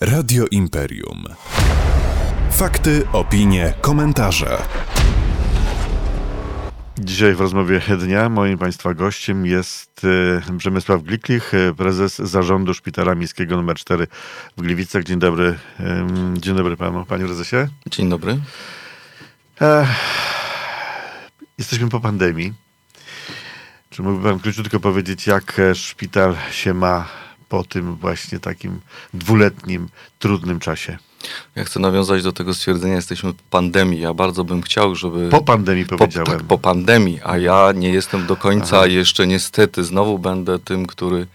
Radio Imperium. Fakty, opinie, komentarze. Dzisiaj w rozmowie dnia moim Państwa gościem jest e, Przemysław Gliklich, e, prezes zarządu Szpitala Miejskiego nr 4 w Gliwicach. Dzień dobry. Dzień dobry panu, panie prezesie. Dzień dobry. E, jesteśmy po pandemii. Czy mógłby pan króciutko powiedzieć, jak szpital się ma po tym właśnie takim dwuletnim, trudnym czasie? Ja chcę nawiązać do tego stwierdzenia, jesteśmy po pandemii. Ja bardzo bym chciał, żeby... Po pandemii po, powiedziałem. tak, po pandemii, a ja nie jestem do końca jeszcze niestety. Znowu będę tym, który,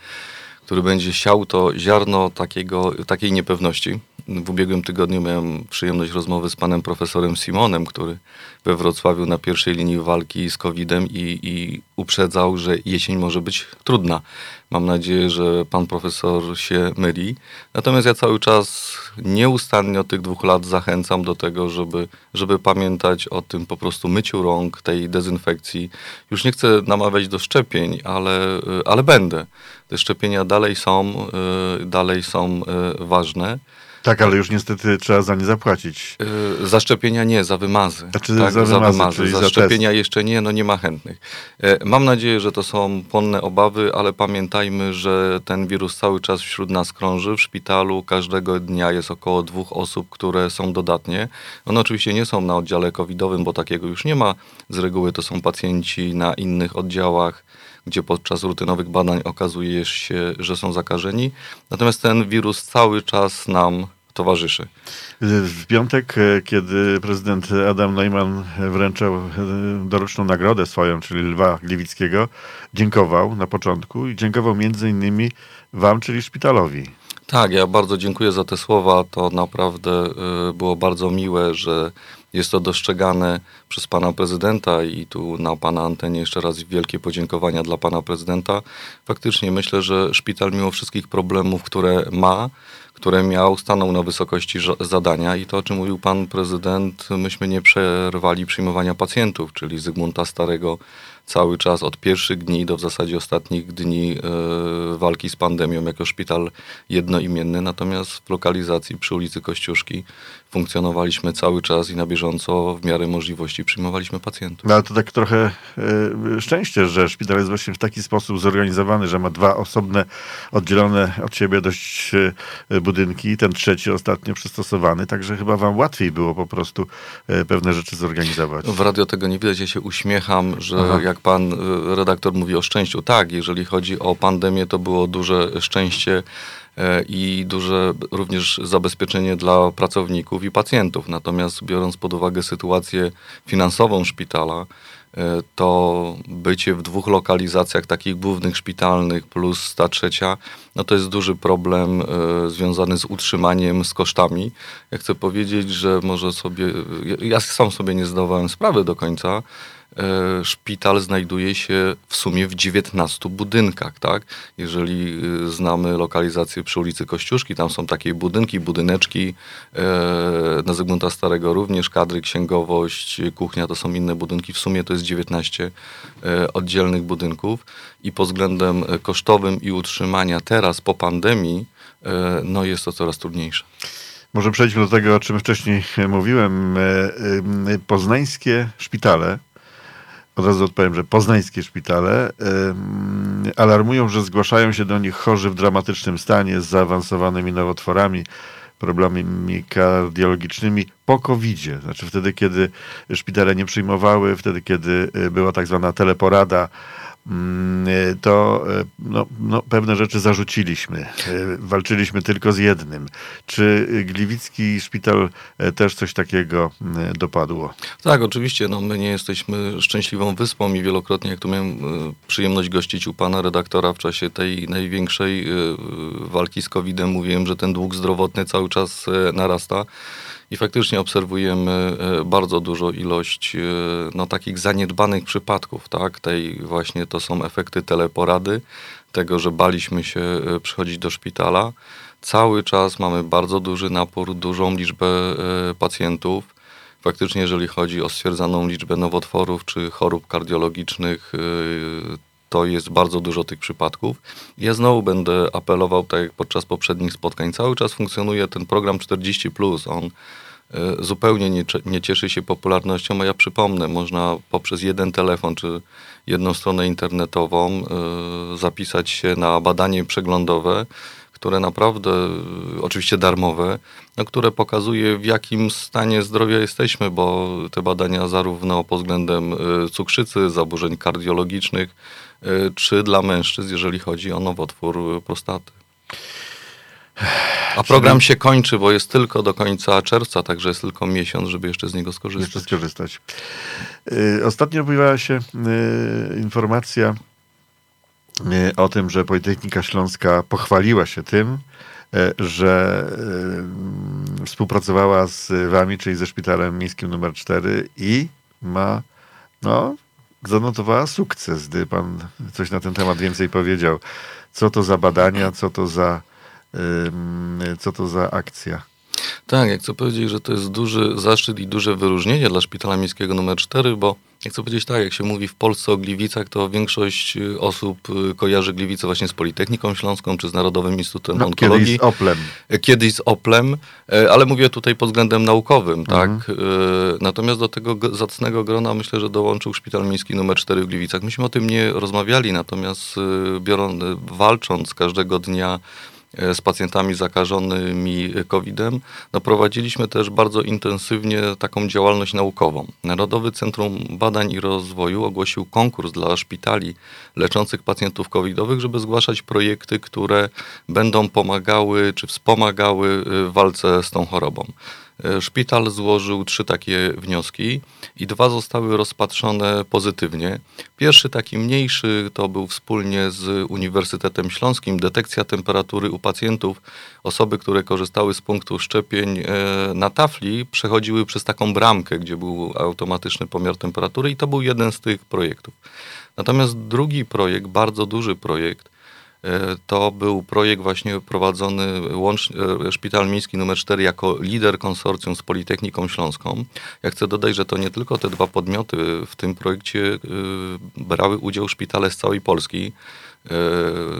który będzie siał to ziarno takiego, takiej niepewności. W ubiegłym tygodniu miałem przyjemność rozmowy z panem profesorem Simonem, który we Wrocławiu na pierwszej linii walki z COVID-em i, i uprzedzał, że jesień może być trudna. Mam nadzieję, że pan profesor się myli. Natomiast ja cały czas nieustannie od tych dwóch lat zachęcam do tego, żeby, żeby pamiętać o tym po prostu myciu rąk, tej dezynfekcji. Już nie chcę namawiać do szczepień, ale, ale będę. Te szczepienia dalej są, y, dalej są y, ważne. Tak, ale już niestety trzeba za nie zapłacić. Y, Za szczepienia nie, za wymazy. Znaczy za wymazy, Za, za szczepienia jeszcze nie, no nie ma chętnych. E, Mam nadzieję, że to są płonne obawy, ale pamiętajmy, że ten wirus cały czas wśród nas krąży. W szpitalu każdego dnia jest około dwóch osób, które są dodatnie. One oczywiście nie są na oddziale covidowym, bo takiego już nie ma. Z reguły to są pacjenci na innych oddziałach gdzie podczas rutynowych badań okazuje się, że są zakażeni. Natomiast ten wirus cały czas nam towarzyszy. W piątek, e, kiedy prezydent Adam Neumann wręczał e, doroczną nagrodę swoją, czyli Lwa Gliwickiego, dziękował na początku i dziękował między innymi wam, czyli szpitalowi. Tak, ja bardzo dziękuję za te słowa. To naprawdę y, było bardzo miłe, że jest to dostrzegane przez pana prezydenta i tu na pana antenie jeszcze raz wielkie podziękowania dla pana prezydenta. Faktycznie myślę, że szpital mimo wszystkich problemów, które ma, które miał, stanął na wysokości zadania i to, o czym mówił pan prezydent, myśmy nie przerwali przyjmowania pacjentów, czyli Zygmunta Starego cały czas od pierwszych dni do w zasadzie ostatnich dni e, walki z pandemią jako szpital jednoimienny, natomiast w lokalizacji przy ulicy Kościuszki funkcjonowaliśmy cały czas i na bieżąco w miarę możliwości przyjmowaliśmy pacjentów. No ale to tak trochę e, szczęście, że szpital jest właśnie w taki sposób zorganizowany, że ma dwa osobne, oddzielone od siebie dość e, budynki, ten trzeci ostatnio przystosowany, także chyba wam łatwiej było po prostu e, pewne rzeczy zorganizować. W radio tego nie widać, ja się uśmiecham, że Aha. jak pan y, redaktor mówi o szczęściu, tak, jeżeli chodzi o pandemię, to było duże szczęście i duże również zabezpieczenie dla pracowników i pacjentów. Natomiast biorąc pod uwagę sytuację finansową szpitala, e, to bycie w dwóch lokalizacjach takich głównych szpitalnych plus ta trzecia, no to jest duży problem e, związany z utrzymaniem, z kosztami. Ja chcę powiedzieć, że może sobie, ja, sam sobie nie zdawałem sprawy do końca, e, szpital znajduje się w sumie w 19 budynkach, tak? Jeżeli y, znamy lokalizację przy ulicy Kościuszki, tam są takie budynki, budyneczki, e, na Zygmunta Starego również, kadry, księgowość, kuchnia, to są inne budynki, w sumie to jest 19 e, oddzielnych budynków i pod względem e, kosztowym i utrzymania teraz po pandemii, e, no jest to coraz trudniejsze. Może przejdźmy do tego, o czym wcześniej mówiłem. E, e, Poznańskie szpitale, od razu odpowiem, że poznańskie szpitale alarmują, że zgłaszają się do nich chorzy w dramatycznym stanie z zaawansowanymi nowotworami, problemami kardiologicznymi po COVID-zie. Znaczy wtedy, kiedy szpitale nie przyjmowały, wtedy, kiedy była tak zwana teleporada, to e, no, no, pewne rzeczy zarzuciliśmy. E, Walczyliśmy tylko z jednym. Czy Gliwicki Szpital też coś takiego mm, dopadło? Tak, oczywiście. No, my nie jesteśmy szczęśliwą wyspą i wielokrotnie, jak tu miałem przyjemność gościć u pana redaktora w czasie tej największej walki z COVID-em, mówiłem, że ten dług zdrowotny cały czas narasta. I faktycznie obserwujemy e, bardzo dużo ilość e, no, takich zaniedbanych przypadków, tak? Tej właśnie to są efekty teleporady, tego, że baliśmy się e, przychodzić do szpitala. Cały czas mamy bardzo duży napór, dużą liczbę pacjentów. Faktycznie, jeżeli chodzi o stwierdzaną liczbę nowotworów czy chorób kardiologicznych, to jest bardzo dużo tych przypadków. Ja znowu będę apelował, tak jak podczas poprzednich spotkań, cały czas funkcjonuje ten program 40. On e, zupełnie nie, nie cieszy się popularnością, a ja przypomnę, można poprzez jeden telefon czy jedną stronę internetową e, zapisać się na badanie przeglądowe które naprawdę, oczywiście darmowe, no, które pokazuje w jakim stanie zdrowia jesteśmy, bo te badania zarówno pod względem y, cukrzycy, zaburzeń kardiologicznych, y, czy dla mężczyzn, jeżeli chodzi o nowotwór prostaty. A program się kończy, bo jest tylko do końca czerwca, także jest tylko miesiąc, żeby jeszcze z niego skorzystać. Jeszcze skorzystać. Y, ostatnio pojawiła się informacja o tym, że Politechnika Śląska pochwaliła się tym, e, że e, współpracowała z wami, czyli ze szpitalem miejskim numer 4 i ma, no, zanotowała sukces, gdy pan coś na ten temat więcej powiedział. Co to za badania, co to za, co to za akcja? Tak, jak chcę powiedzieć, że to jest duży zaszczyt i duże wyróżnienie dla Szpitala Miejskiego nr 4, bo jak chcę powiedzieć tak, jak się mówi w Polsce o Gliwicach, to większość y, osób y, kojarzy Gliwice właśnie z Politechniką Śląską czy z Narodowym Instytutem no, Onkologii. Kiedyś z Oplem. E, kiedyś z Oplem, e, ale mówię tutaj pod względem naukowym, tak? Mhm. E, natomiast do tego zacnego grona myślę, że dołączył Szpital Miejski nr 4 w Gliwicach. Myśmy o tym nie rozmawiali, natomiast biorąc, walcząc każdego dnia E, z pacjentami zakażonymi COVID-em, no prowadziliśmy też bardzo intensywnie taką działalność naukową. Narodowy Centrum Badań i Rozwoju ogłosił konkurs dla szpitali leczących pacjentów covidowych, żeby zgłaszać projekty, które będą pomagały czy wspomagały w walce z tą chorobą. E, szpital złożył trzy takie wnioski i dwa zostały rozpatrzone pozytywnie. Pierwszy, taki mniejszy, to był wspólnie z Uniwersytetem Śląskim detekcja temperatury u pacjentów. Osoby, które korzystały z punktu szczepień e, na tafli, przechodziły przez taką bramkę, gdzie był automatyczny pomiar temperatury, i to był jeden z tych projektów. Natomiast drugi projekt, bardzo duży projekt, to był projekt właśnie prowadzony łącznie, Szpital Miejski nr 4 jako lider konsorcjum z Politechniką Śląską. Ja chcę dodać, że to nie tylko te dwa podmioty w tym projekcie e, brały udział szpitale z całej Polski. E,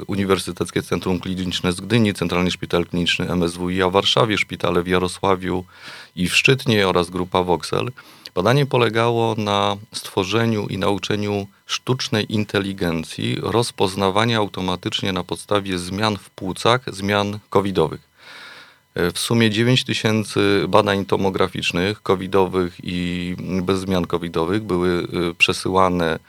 Uniwersyteckie Centrum Kliniczne z Gdyni, Centralny Szpital Kliniczny MSWiA w Warszawie, szpitale w Jarosławiu i w Szczytnie oraz grupa Voxel. Badanie polegało na stworzeniu i nauczeniu sztucznej inteligencji rozpoznawania automatycznie na podstawie zmian w płucach, zmian covidowych. W sumie 9 tysięcy badań tomograficznych covidowych i bez zmian covidowych były y, przesyłane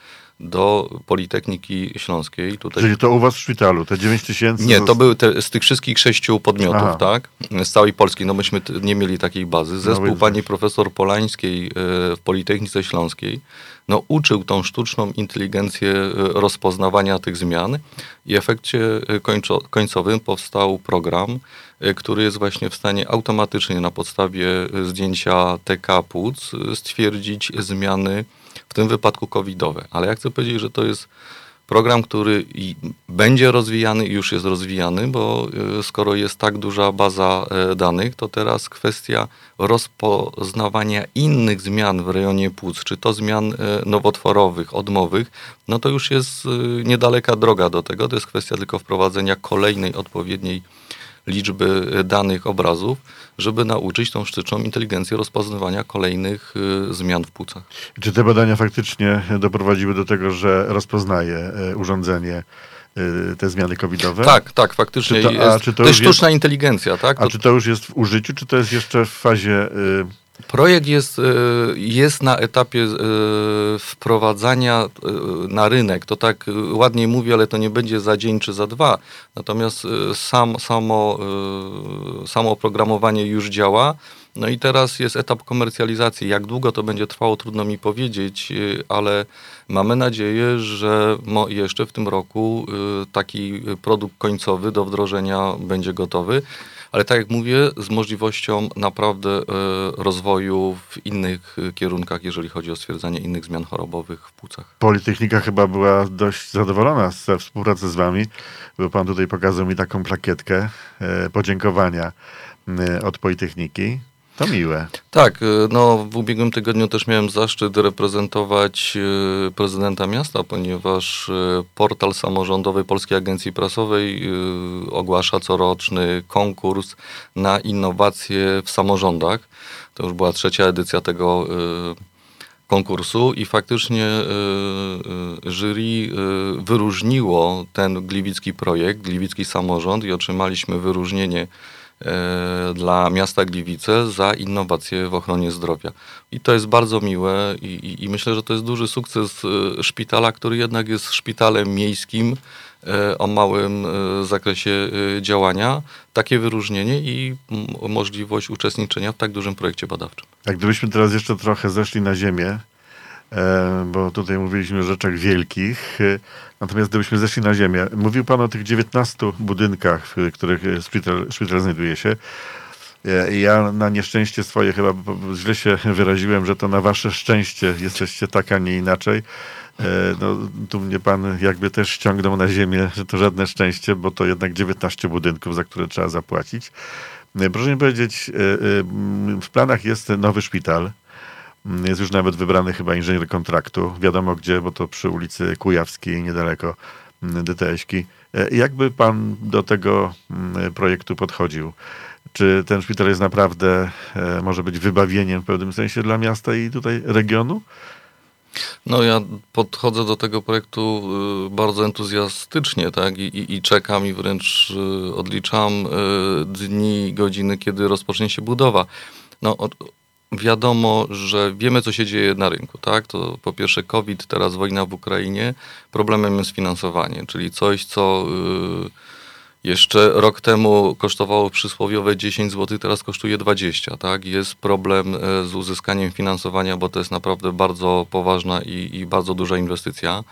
do Politechniki Śląskiej. Tutaj... Czyli to u was w szpitalu, te 9 tysięcy? Nie, to były te, z tych wszystkich sześciu podmiotów, Aha. tak? Z całej Polski, no myśmy nie mieli takiej bazy. Zespół no, pani profesor Polańskiej e, w Politechnice Śląskiej no, uczył tą sztuczną inteligencję e, rozpoznawania tych zmian i w efekcie e, końco, końcowym powstał program, który jest właśnie w stanie automatycznie na podstawie zdjęcia TK płuc stwierdzić zmiany w tym wypadku covidowe. Ale ja chcę powiedzieć, że to jest program, który będzie rozwijany i już jest rozwijany, bo e, skoro jest tak duża baza e, danych, to teraz kwestia rozpoznawania innych zmian w rejonie płuc, czy to zmian e, nowotworowych, odmowych, no to już jest niedaleka droga do tego. To jest kwestia tylko wprowadzenia kolejnej odpowiedniej liczby danych obrazów, żeby nauczyć tą sztuczną inteligencję rozpoznawania kolejnych y, zmian w płucach. Czy te badania faktycznie doprowadziły do tego, że rozpoznaje y, urządzenie y, te zmiany covidowe? Tak, tak, faktycznie. Czy to, jest, czy to, to jest sztuczna jest, inteligencja, tak? A to, czy to już jest w użyciu, czy to jest jeszcze w fazie Projekt jest, e, jest na etapie e, wprowadzania e, na rynek. To tak ładnie mówię, ale to nie będzie za dzień czy za dwa. Natomiast sam, samo, samo oprogramowanie już działa. No i teraz jest etap komercjalizacji. Jak długo to będzie trwało, trudno mi powiedzieć, ale mamy nadzieję, że jeszcze w tym roku taki produkt końcowy do wdrożenia będzie gotowy ale tak jak mówię, z możliwością naprawdę e, rozwoju w innych kierunkach, jeżeli chodzi o stwierdzanie innych zmian chorobowych w płucach. Politechnika chyba była dość zadowolona ze współpracy z wami, bo pan tutaj pokazał mi taką plakietkę e, podziękowania od Politechniki. To miłe. Tak, y, no w ubiegłym tygodniu też miałem zaszczyt reprezentować y, prezydenta miasta, ponieważ y, portal samorządowy Polskiej Agencji Prasowej ogłasza coroczny konkurs na innowacje w samorządach. To już była trzecia edycja tego konkursu i faktycznie jury wyróżniło ten gliwicki projekt, gliwicki samorząd i otrzymaliśmy wyróżnienie dla miasta Gliwice za innowacje w ochronie zdrowia. I to jest bardzo miłe i, i, i myślę, że to jest duży sukces e, szpitala, który jednak jest szpitalem miejskim e, o małym e, zakresie e, działania. Takie wyróżnienie i możliwość uczestniczenia w tak dużym projekcie badawczym. Jak gdybyśmy teraz jeszcze trochę zeszli na ziemię, e, bo tutaj mówiliśmy o rzeczach wielkich, e, natomiast gdybyśmy zeszli na ziemię, mówił pan o tych 19 budynkach, w których e, szpital, szpital znajduje się. E, Ja na nieszczęście swoje chyba źle się wyraziłem, że to na wasze szczęście jesteście tak, a nie inaczej. E, No, tu mnie pan jakby też ściągnął na ziemię, że to żadne szczęście, bo to jednak 19 budynków, za które trzeba zapłacić. E, Proszę mi powiedzieć, e, e, w planach jest nowy szpital. Mm, Jest już nawet wybrany chyba inżynier kontraktu. Wiadomo gdzie, bo to przy ulicy Kujawskiej, niedaleko mm, DTS-ki. E, Jakby pan do tego mm, projektu podchodził? Czy ten szpital jest naprawdę, e, może być wybawieniem w pewnym sensie dla miasta i tutaj regionu? No ja podchodzę do tego projektu y, bardzo entuzjastycznie, tak, I, i, i czekam i wręcz y, odliczam y, dni, godziny, kiedy rozpocznie się budowa. No wiadomo, że wiemy, co się dzieje na rynku, tak, to po pierwsze COVID, teraz wojna w Ukrainie, problemem jest finansowanie, czyli coś, co y, jeszcze rok temu kosztowało przysłowiowe 10 zł, teraz kosztuje 20. Tak? Jest problem e, z uzyskaniem finansowania, bo to jest naprawdę bardzo poważna i, i bardzo duża inwestycja.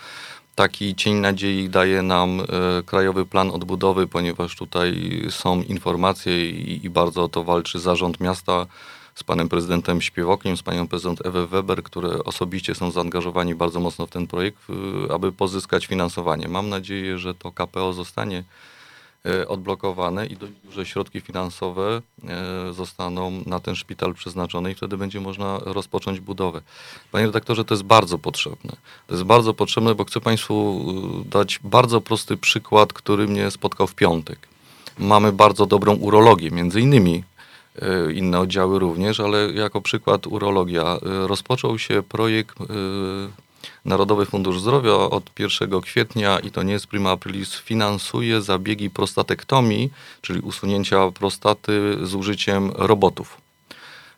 Taki cień nadziei daje nam e, Krajowy Plan Odbudowy, ponieważ tutaj są informacje i, i bardzo o to walczy zarząd miasta z panem prezydentem Śpiewokiem, z panią prezydent Ewę Weber, które osobiście są zaangażowani bardzo mocno w ten projekt, y, aby pozyskać finansowanie. Mam nadzieję, że to KPO zostanie e, odblokowane i dość duże środki finansowe e, zostaną na ten szpital przeznaczone i wtedy będzie można rozpocząć budowę. Panie redaktorze, to jest bardzo potrzebne. To jest bardzo potrzebne, bo chcę Państwu y, dać bardzo prosty przykład, który mnie spotkał w piątek. Mamy bardzo dobrą urologię, między innymi inne oddziały również, ale jako przykład urologia. E, Rozpoczął się projekt e, Narodowy Fundusz Zdrowia od 1 kwietnia i to nie jest prima aprilis, finansuje zabiegi prostatektomii, czyli usunięcia prostaty z użyciem robotów.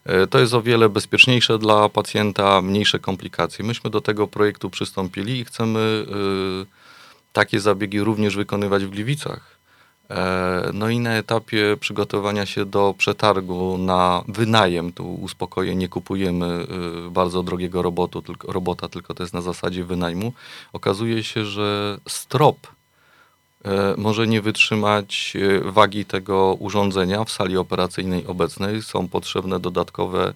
E, To jest o wiele bezpieczniejsze dla pacjenta, mniejsze komplikacje. Myśmy do tego projektu przystąpili i chcemy e, takie zabiegi również wykonywać w Gliwicach. E, No i na etapie przygotowania się do przetargu na wynajem, tu uspokoję, nie kupujemy y, bardzo drogiego robotu, tylko, robota, tylko to jest na zasadzie wynajmu, okazuje się, że strop e, może nie wytrzymać e, wagi tego urządzenia w sali operacyjnej obecnej. Są potrzebne dodatkowe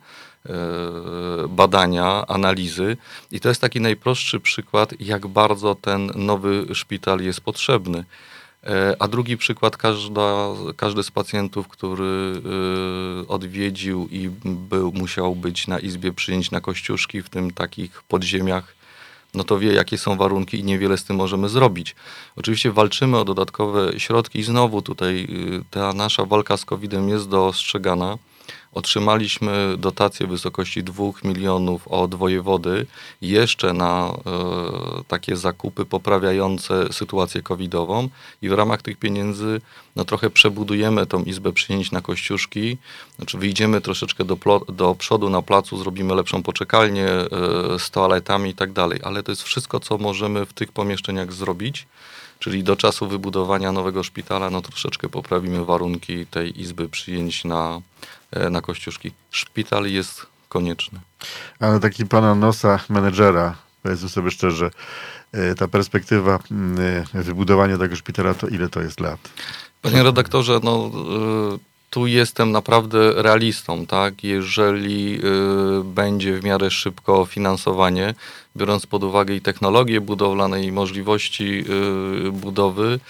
badania, analizy i to jest taki najprostszy przykład, jak bardzo ten nowy szpital jest potrzebny. E, A drugi przykład, każda, każdy z pacjentów, który y, odwiedził i był, musiał być na izbie przyjęć na Kościuszki, w tym takich podziemiach, no to wie, jakie są warunki i niewiele z tym możemy zrobić. Oczywiście walczymy o dodatkowe środki i znowu tutaj y, ta nasza walka z COVID-em jest dostrzegana. Otrzymaliśmy dotację w wysokości 2 milionów od wojewody jeszcze na e, takie zakupy poprawiające sytuację covidową i w ramach tych pieniędzy no, trochę przebudujemy tą izbę przyjęć na Kościuszki, znaczy wyjdziemy troszeczkę do, do przodu na placu, zrobimy lepszą poczekalnię e, z toaletami i tak dalej, ale to jest wszystko, co możemy w tych pomieszczeniach zrobić. Czyli do czasu wybudowania nowego szpitala, no troszeczkę poprawimy warunki tej izby przyjęć na, e, na Kościuszki. Szpital jest konieczny. Ale taki pana nosa menedżera, powiedzmy sobie szczerze, e, ta perspektywa mm, e, wybudowania tego szpitala, to ile to jest lat? Panie redaktorze, no y, tu jestem naprawdę realistą, tak? Jeżeli y, będzie w miarę szybko finansowanie, biorąc pod uwagę i technologię budowlane, i możliwości y, budowy,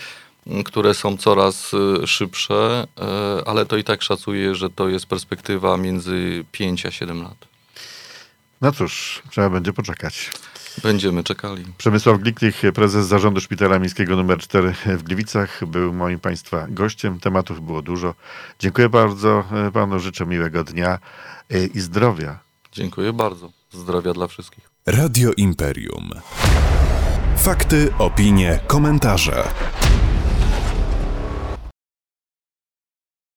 które są coraz y, szybsze, e, ale to i tak szacuję, że to jest perspektywa między 5 a 7 lat. No cóż, trzeba będzie poczekać. Będziemy czekali. Przemysław Gliklich, prezes zarządu Szpitala Miejskiego nr 4 w Gliwicach, był moim Państwa gościem. Tematów było dużo. Dziękuję bardzo Panu, życzę miłego dnia e, i zdrowia. Dziękuję bardzo. Zdrowia dla wszystkich. Radio Imperium. Fakty, opinie, komentarze.